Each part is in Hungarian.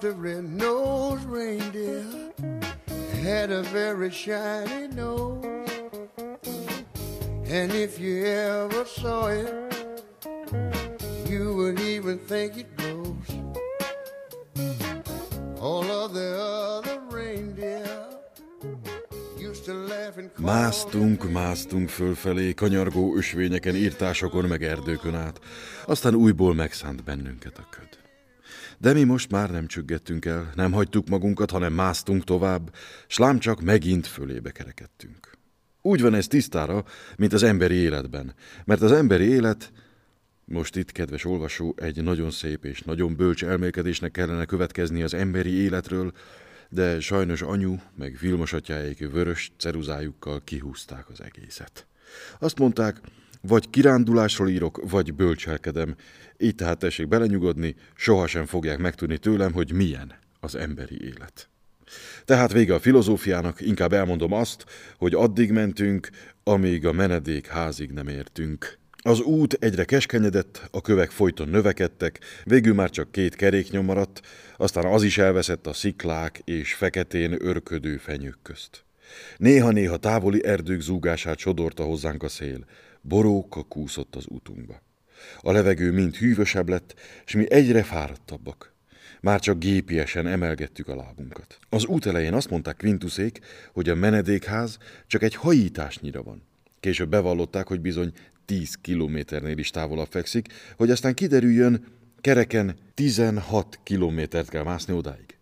the red-nosed reindeer had a very shiny nose. And if you ever saw it, you would even think it glows. All of the other reindeer Másztunk, másztunk fölfelé, kanyargó ösvényeken, írtásokon, meg erdőkön át. Aztán újból megszánt bennünket a köd. De mi most már nem csüggettünk el, nem hagytuk magunkat, hanem másztunk tovább, s lám csak megint fölébe kerekedtünk. Úgy van ez tisztára, mint az emberi életben, mert az emberi élet, most itt, kedves olvasó, egy nagyon szép és nagyon bölcs elmélkedésnek kellene következni az emberi életről, de sajnos anyu, meg Vilmos atyáik vörös ceruzájukkal kihúzták az egészet. Azt mondták, vagy kirándulásról írok, vagy bölcselkedem. Így tehát tessék belenyugodni, sohasem fogják megtudni tőlem, hogy milyen az emberi élet. Tehát vége a filozófiának, inkább elmondom azt, hogy addig mentünk, amíg a menedék házig nem értünk. Az út egyre keskenyedett, a kövek folyton növekedtek, végül már csak két keréknyom maradt, aztán az is elveszett a sziklák és feketén örködő fenyők közt. Néha-néha távoli erdők zúgását sodorta hozzánk a szél, boróka kúszott az utunkba. A levegő mind hűvösebb lett, és mi egyre fáradtabbak. Már csak gépiesen emelgettük a lábunkat. Az út elején azt mondták Quintuszék, hogy a menedékház csak egy hajításnyira van. Később bevallották, hogy bizony 10 kilométernél is távolabb fekszik, hogy aztán kiderüljön, kereken 16 kilométert kell mászni odáig.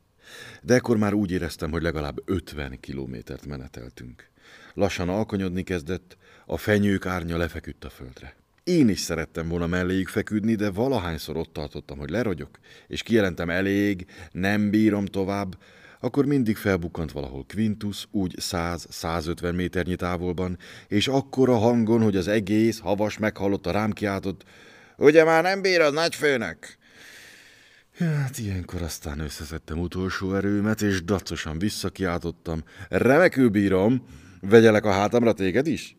De ekkor már úgy éreztem, hogy legalább 50 kilométert meneteltünk. Lassan alkonyodni kezdett, a fenyők árnya lefeküdt a földre. Én is szerettem volna melléjük feküdni, de valahányszor ott tartottam, hogy lerogyok, és kijelentem elég, nem bírom tovább, akkor mindig felbukkant valahol Quintus, úgy 100-150 méternyi távolban, és akkora hangon, hogy az egész havas meghallotta rám kiáltott, Ugye már nem bírod, nagyfőnök? Hát ilyenkor aztán összeszedtem utolsó erőmet, és dacosan visszakiáltottam. Remekül bírom, vegyelek a hátamra téged is?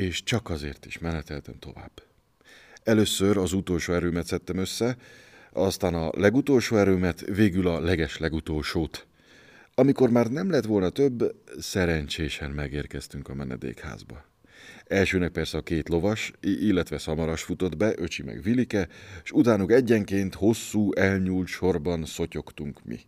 És csak azért is meneteltem tovább. Először az utolsó erőmet szedtem össze, aztán a legutolsó erőmet, végül a leges legutolsót. Amikor már nem lett volna több, szerencsésen megérkeztünk a menedékházba. Elsőnek persze a két lovas, illetve szamaras futott be, öcsi meg Vilike, és utánuk egyenként hosszú, elnyúlt sorban szotyogtunk mi.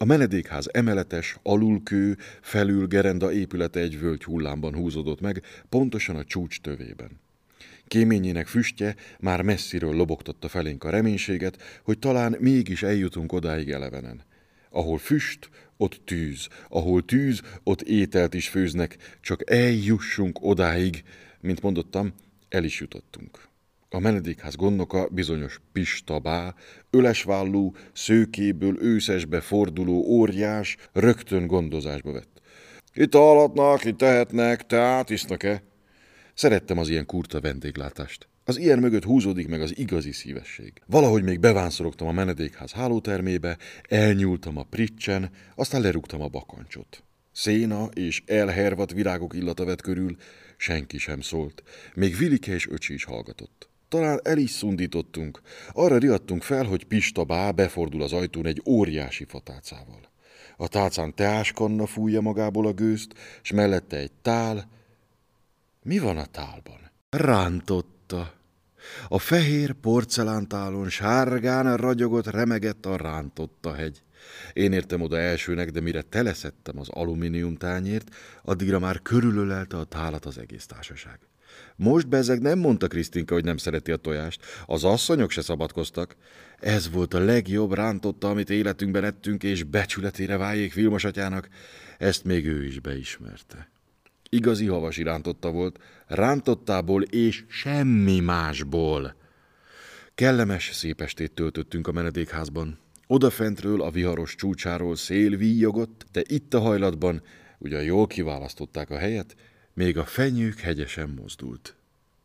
A menedékház emeletes, alulkő, felül gerenda épülete egy völgy hullámban húzódott meg, pontosan a csúcs tövében. Kéményének füstje már messziről lobogtatta felénk a reménységet, hogy talán mégis eljutunk odáig elevenen. Ahol füst, ott tűz, ahol tűz, ott ételt is főznek, csak eljussunk odáig, mint mondottam, el is jutottunk. A menedékház gondnoka bizonyos Pistabá, ölesvállú, szőkéből őszesbe forduló óriás rögtön gondozásba vett. Itt alhatnak, itt tehetnek, te átisznak-e? Szerettem az ilyen kurta vendéglátást. Az ilyen mögött húzódik meg az igazi szívesség. Valahogy még bevánszorogtam a menedékház hálótermébe, elnyúltam a pricsen, aztán lerúgtam a bakancsot. Széna és elhervat virágok illata vett körül, senki sem szólt. Még Vilike és öcsi is hallgatott. Talán el is szundítottunk. Arra riadtunk fel, hogy Pista bá befordul az ajtón egy óriási fatálcával. A tálcán teáskanna fújja magából a gőzt, és mellette egy tál. Mi van a tálban? Rántotta. A fehér porcelántálon sárgán ragyogott, remegett a rántotta hegy. Én értem oda elsőnek, de mire teleszettem az alumínium tányért, addigra már körülölelte a tálat az egész társaság. Most bezeg nem mondta Krisztinka, hogy nem szereti a tojást. Az asszonyok se szabadkoztak. Ez volt a legjobb rántotta, amit életünkben ettünk, és becsületére váljék Vilmos atyának. Ezt még ő is beismerte. Igazi havasi rántotta volt, rántottából és semmi másból. Kellemes, szép estét töltöttünk a menedékházban. Odafentről a viharos csúcsáról szél víjogott, de itt a hajlatban, ugyan jól kiválasztották a helyet, még a fenyők hegyesen mozdult.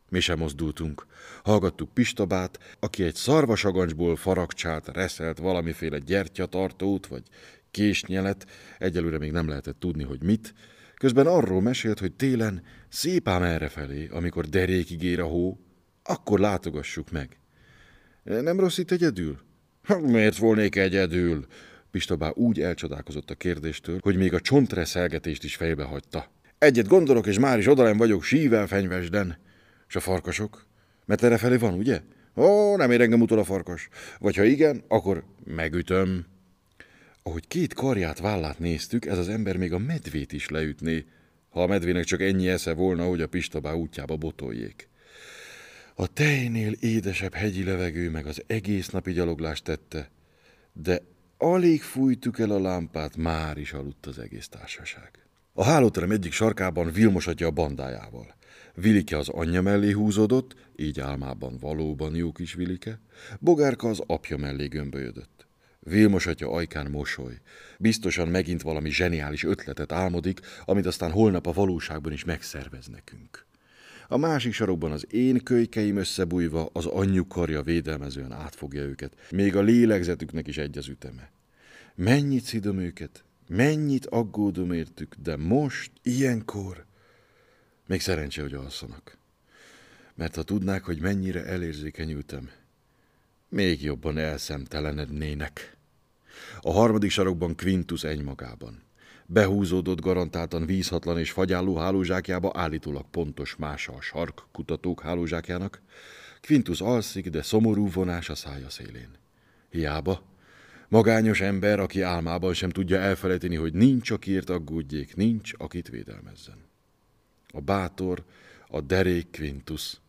Mi sem mozdultunk. Hallgattuk Pistabát, aki egy szarvasagancsból faragcsált, reszelt valamiféle gyertyatartót, vagy késnyelet, egyelőre még nem lehetett tudni, hogy mit, közben arról mesélt, hogy télen szép ám errefelé, amikor derékig ér a hó, akkor látogassuk meg. Nem rossz itt egyedül? Miért volnék egyedül? Pista úgy elcsodálkozott a kérdéstől, hogy még a csontreszelgetést is fejbe hagyta. Egyet gondolok, és már is odalem vagyok sível fenyvesden. És a farkasok? Mert erre felé van, ugye? Ó, nem ér engem utol a farkas. Vagy ha igen, akkor megütöm. Ahogy két karját, vállát néztük, ez az ember még a medvét is leütné, ha a medvének csak ennyi esze volna, hogy a Pistabá útjába botoljék. A tejnél édesebb hegyi levegő meg az egész napi gyaloglást tette, de alig fújtuk el a lámpát, már is aludt az egész társaság. A hálóterem egyik sarkában Vilmos atya a bandájával. Vilike az anyja mellé húzódott, így álmában valóban jó kis Vilike, Bogárka az apja mellé gömbölyödött. Vilmos atya ajkán mosoly. Biztosan megint valami zseniális ötletet álmodik, amit aztán holnap a valóságban is megszervez nekünk. A másik sarokban az én kölykeim összebújva, az anyjuk karja védelmezően átfogja őket. Még a lélegzetüknek is egy az üteme. Mennyit szidom őket, mennyit aggódom értük, de most, ilyenkor, még szerencse, hogy alszanak. Mert ha tudnák, hogy mennyire elérzékenyültem, még jobban elszemtelenednének. A harmadik sarokban Quintus egymagában. Behúzódott garantáltan vízhatlan és fagyálló hálózsákjába állítólag pontos mása a sark kutatók hálózsákjának. Quintus alszik, de szomorú vonás a szája szélén. Hiába. Magányos ember, aki álmában sem tudja elfelejteni, hogy nincs, akiért aggódjék, nincs, akit védelmezzen. A bátor, a derék Quintus.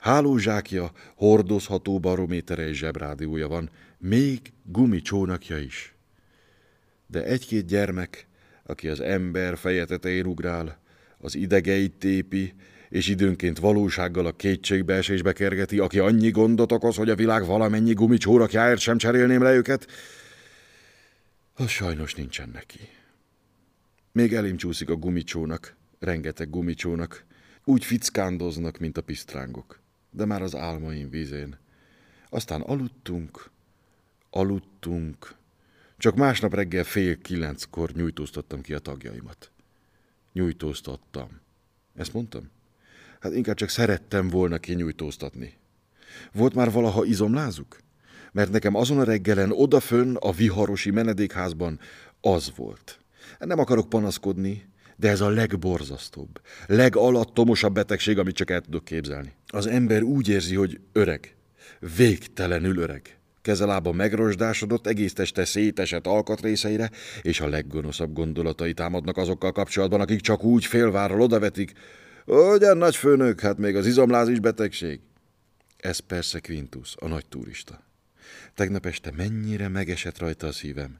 Hálózsákja, hordozható barométere és zsebrádiója van, még gumicsónakja is. De egy-két gyermek aki az ember feje tetején ugrál, az idegeit tépi, és időnként valósággal a kétségbeesésbe kergeti, aki annyi gondot okoz, hogy a világ valamennyi gumicsórakjáért sem cserélném le őket, az sajnos nincsen neki. Még elém csúszik a gumicsónak, rengeteg gumicsónak, úgy fickándoznak, mint a pisztrángok, de már az álmaim vízén. Aztán aludtunk, aludtunk, csak másnap reggel fél kilenckor nyújtóztattam ki a tagjaimat. Nyújtóztattam. Ezt mondtam? Hát inkább csak szerettem volna kinyújtóztatni. Volt már valaha izomlázuk? Mert nekem azon a reggelen odafönn a viharosi menedékházban az volt. Nem akarok panaszkodni, de ez a legborzasztóbb, legalattomosabb betegség, amit csak el tudok képzelni. Az ember úgy érzi, hogy öreg, végtelenül öreg. Kezelába megrosdásodott, egész teste szétesett alkatrészeire, és a leggonoszabb gondolatai támadnak azokkal kapcsolatban, akik csak úgy félvárral odavetik. Ugyan nagy főnök, hát még az izomláz is betegség. Ez persze Quintus, a nagy turista. Tegnap este mennyire megesett rajta a szívem.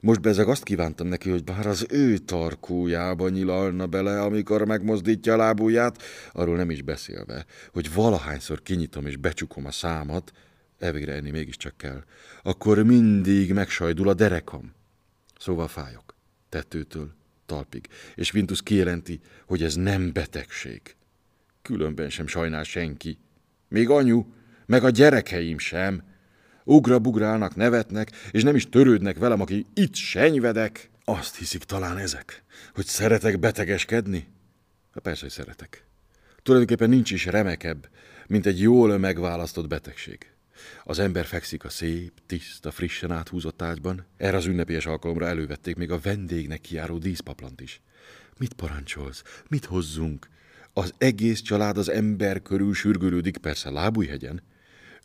Most bezeg azt kívántam neki, hogy bár az ő tarkójába nyilalna bele, amikor megmozdítja a lábúját, arról nem is beszélve, hogy valahányszor kinyitom és becsukom a számat, elvégre enni mégiscsak kell, akkor mindig megsajdul a derekam. Szóval fájok, tetőtől talpig, és Vintus kijelenti, hogy ez nem betegség. Különben sem sajnál senki. Még anyu, meg a gyerekeim sem. Ugra-bugrálnak, nevetnek, és nem is törődnek velem, aki itt senyvedek. Azt hiszik talán ezek, hogy szeretek betegeskedni? Ha persze, hogy szeretek. Tulajdonképpen nincs is remekebb, mint egy jól megválasztott betegség. Az ember fekszik a szép, tiszta, frissen áthúzott ágyban. Erre az ünnepélyes alkalomra elővették még a vendégnek kiáró díszpaplant is. Mit parancsolsz? Mit hozzunk? Az egész család az ember körül sürgülődik, persze lábújhegyen.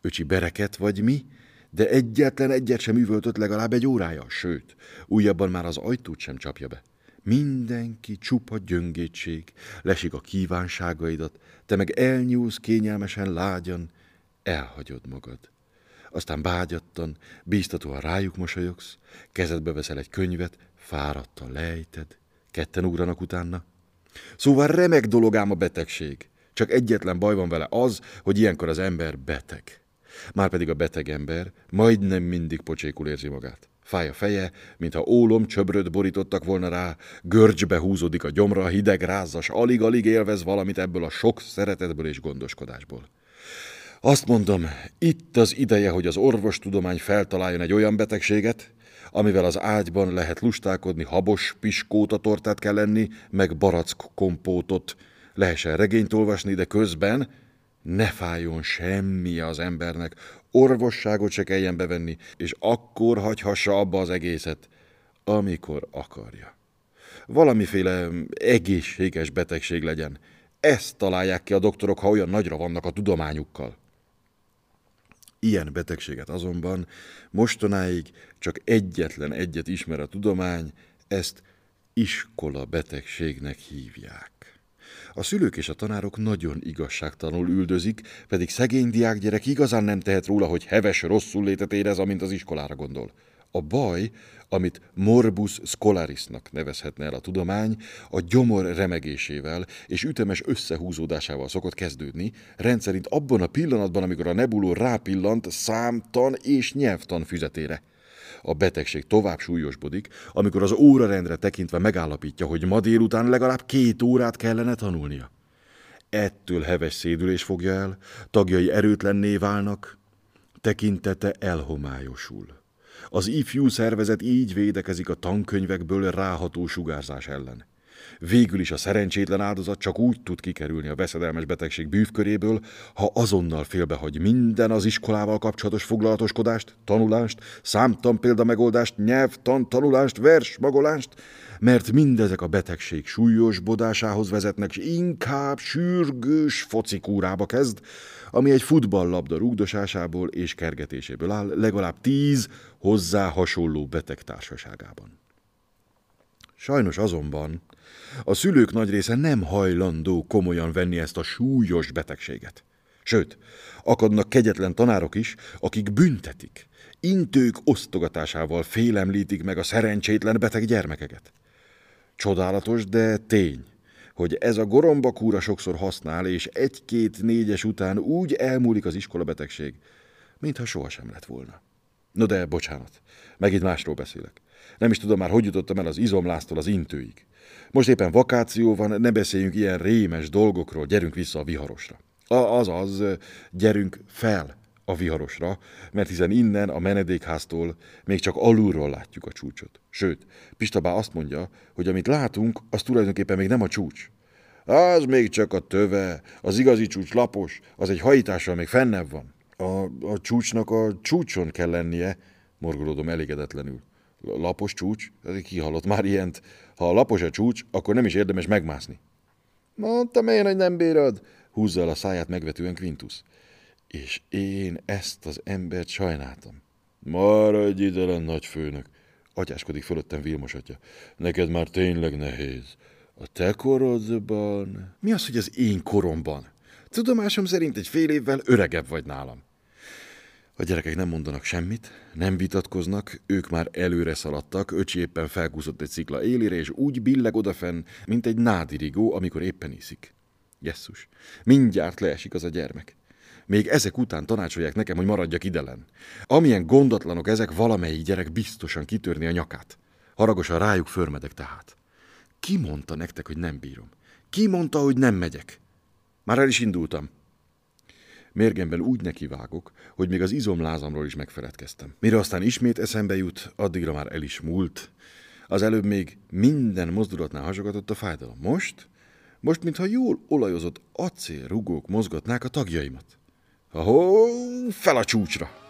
Öcsi bereket vagy mi, de egyetlen egyet sem üvöltött legalább egy órája, sőt, újabban már az ajtót sem csapja be. Mindenki csupa gyöngétség, lesik a kívánságaidat, te meg elnyúlsz kényelmesen lágyan, elhagyod magad. Aztán bágyattan, bíztatóan rájuk mosolyogsz, kezedbe veszel egy könyvet, fáradtan lejted, ketten ugranak utána. Szóval remek dolog ám a betegség. Csak egyetlen baj van vele az, hogy ilyenkor az ember beteg. Márpedig a beteg ember majdnem mindig pocsékul érzi magát. Fáj a feje, mintha ólom csöbröt borítottak volna rá, görcsbe húzódik a gyomra, hideg, rázas, alig-alig élvez valamit ebből a sok szeretetből és gondoskodásból. Azt mondom, itt az ideje, hogy az orvostudomány feltaláljon egy olyan betegséget, amivel az ágyban lehet lustálkodni, habos piskóta tortát kell lenni, meg barack kompótot. Lehessen regényt olvasni, de közben ne fájjon semmi az embernek, orvosságot se kelljen bevenni, és akkor hagyhassa abba az egészet, amikor akarja. Valamiféle egészséges betegség legyen. Ezt találják ki a doktorok, ha olyan nagyra vannak a tudományukkal. Ilyen betegséget azonban mostanáig csak egyetlen egyet ismer a tudomány, ezt iskola betegségnek hívják. A szülők és a tanárok nagyon igazságtalanul üldözik, pedig szegény diákgyerek igazán nem tehet róla, hogy heves rosszul létet érez, amint az iskolára gondol. A baj, amit morbus scolarisnak nevezhetne el a tudomány, a gyomor remegésével és ütemes összehúzódásával szokott kezdődni, rendszerint abban a pillanatban, amikor a nebuló rápillant számtan és nyelvtan füzetére. A betegség tovább súlyosbodik, amikor az órarendre tekintve megállapítja, hogy ma délután legalább két órát kellene tanulnia. Ettől heves szédülés fogja el, tagjai erőtlenné válnak, tekintete elhomályosul. Az ifjú szervezet így védekezik a tankönyvekből ráható sugárzás ellen. Végül is a szerencsétlen áldozat csak úgy tud kikerülni a veszedelmes betegség bűvköréből, ha azonnal félbehagy minden az iskolával kapcsolatos foglalatoskodást, tanulást, számtan példamegoldást, nyelvtan, tanulást, vers, magolást, mert mindezek a betegség súlyosbodásához vezetnek, és inkább sürgős focikúrába kezd, ami egy futballlabda rúgdosásából és kergetéséből áll, legalább tíz hozzá hasonló beteg társaságában. Sajnos azonban a szülők nagy része nem hajlandó komolyan venni ezt a súlyos betegséget. Sőt, akadnak kegyetlen tanárok is, akik büntetik, intők osztogatásával félemlítik meg a szerencsétlen beteg gyermekeket. Csodálatos, de tény, hogy ez a gorombakúra sokszor használ, és egy-két négyes után úgy elmúlik az iskolabetegség, mintha sohasem lett volna. No de, bocsánat, megint másról beszélek. Nem is tudom már, hogy jutottam el az izomláztól az intőig. Most éppen vakáció van, ne beszéljünk ilyen rémes dolgokról, gyerünk vissza a viharosra. Azaz, gyerünk fel a viharosra, mert hiszen innen a menedékháztól még csak alulról látjuk a csúcsot. Sőt, Pistabá azt mondja, hogy amit látunk, az tulajdonképpen még nem a csúcs. Az még csak a töve, az igazi csúcs lapos, az egy hajítással még fennebb van. A, a csúcsnak a csúcson kell lennie, morgolódom elégedetlenül. Lapos csúcs? Kihallott már ilyent. Ha lapos a csúcs, akkor nem is érdemes megmászni. Mondtam én, hogy nem bírod, húzza el a száját megvetően Quintus. És én ezt az embert sajnáltam. Maradj ide, nagy főnök, atyáskodik fölöttem Vilmos atya. Neked már tényleg nehéz. A te korodban... Mi az, hogy az én koromban? Tudomásom szerint egy fél évvel öregebb vagy nálam. A gyerekek nem mondanak semmit, nem vitatkoznak, ők már előre szaladtak, öcsi éppen felkúszott egy szikla élére, és úgy billeg odafenn, mint egy nádirigó, amikor éppen iszik. Jesszus, mindjárt leesik az a gyermek. Még ezek után tanácsolják nekem, hogy maradjak idelen. Amilyen gondatlanok ezek, valamelyik gyerek biztosan kitörni a nyakát. Haragosan rájuk förmedek tehát. Ki mondta nektek, hogy nem bírom? Ki mondta, hogy nem megyek? Már el is indultam. Mérgemben úgy nekivágok, hogy még az izomlázamról is megfeledkeztem. Mire aztán ismét eszembe jut, addigra már el is múlt. Az előbb még minden mozdulatnál hasogatott a fájdalom. Most? Most, mintha jól olajozott acélrugók mozgatnák a tagjaimat. Ahó, fel a csúcsra!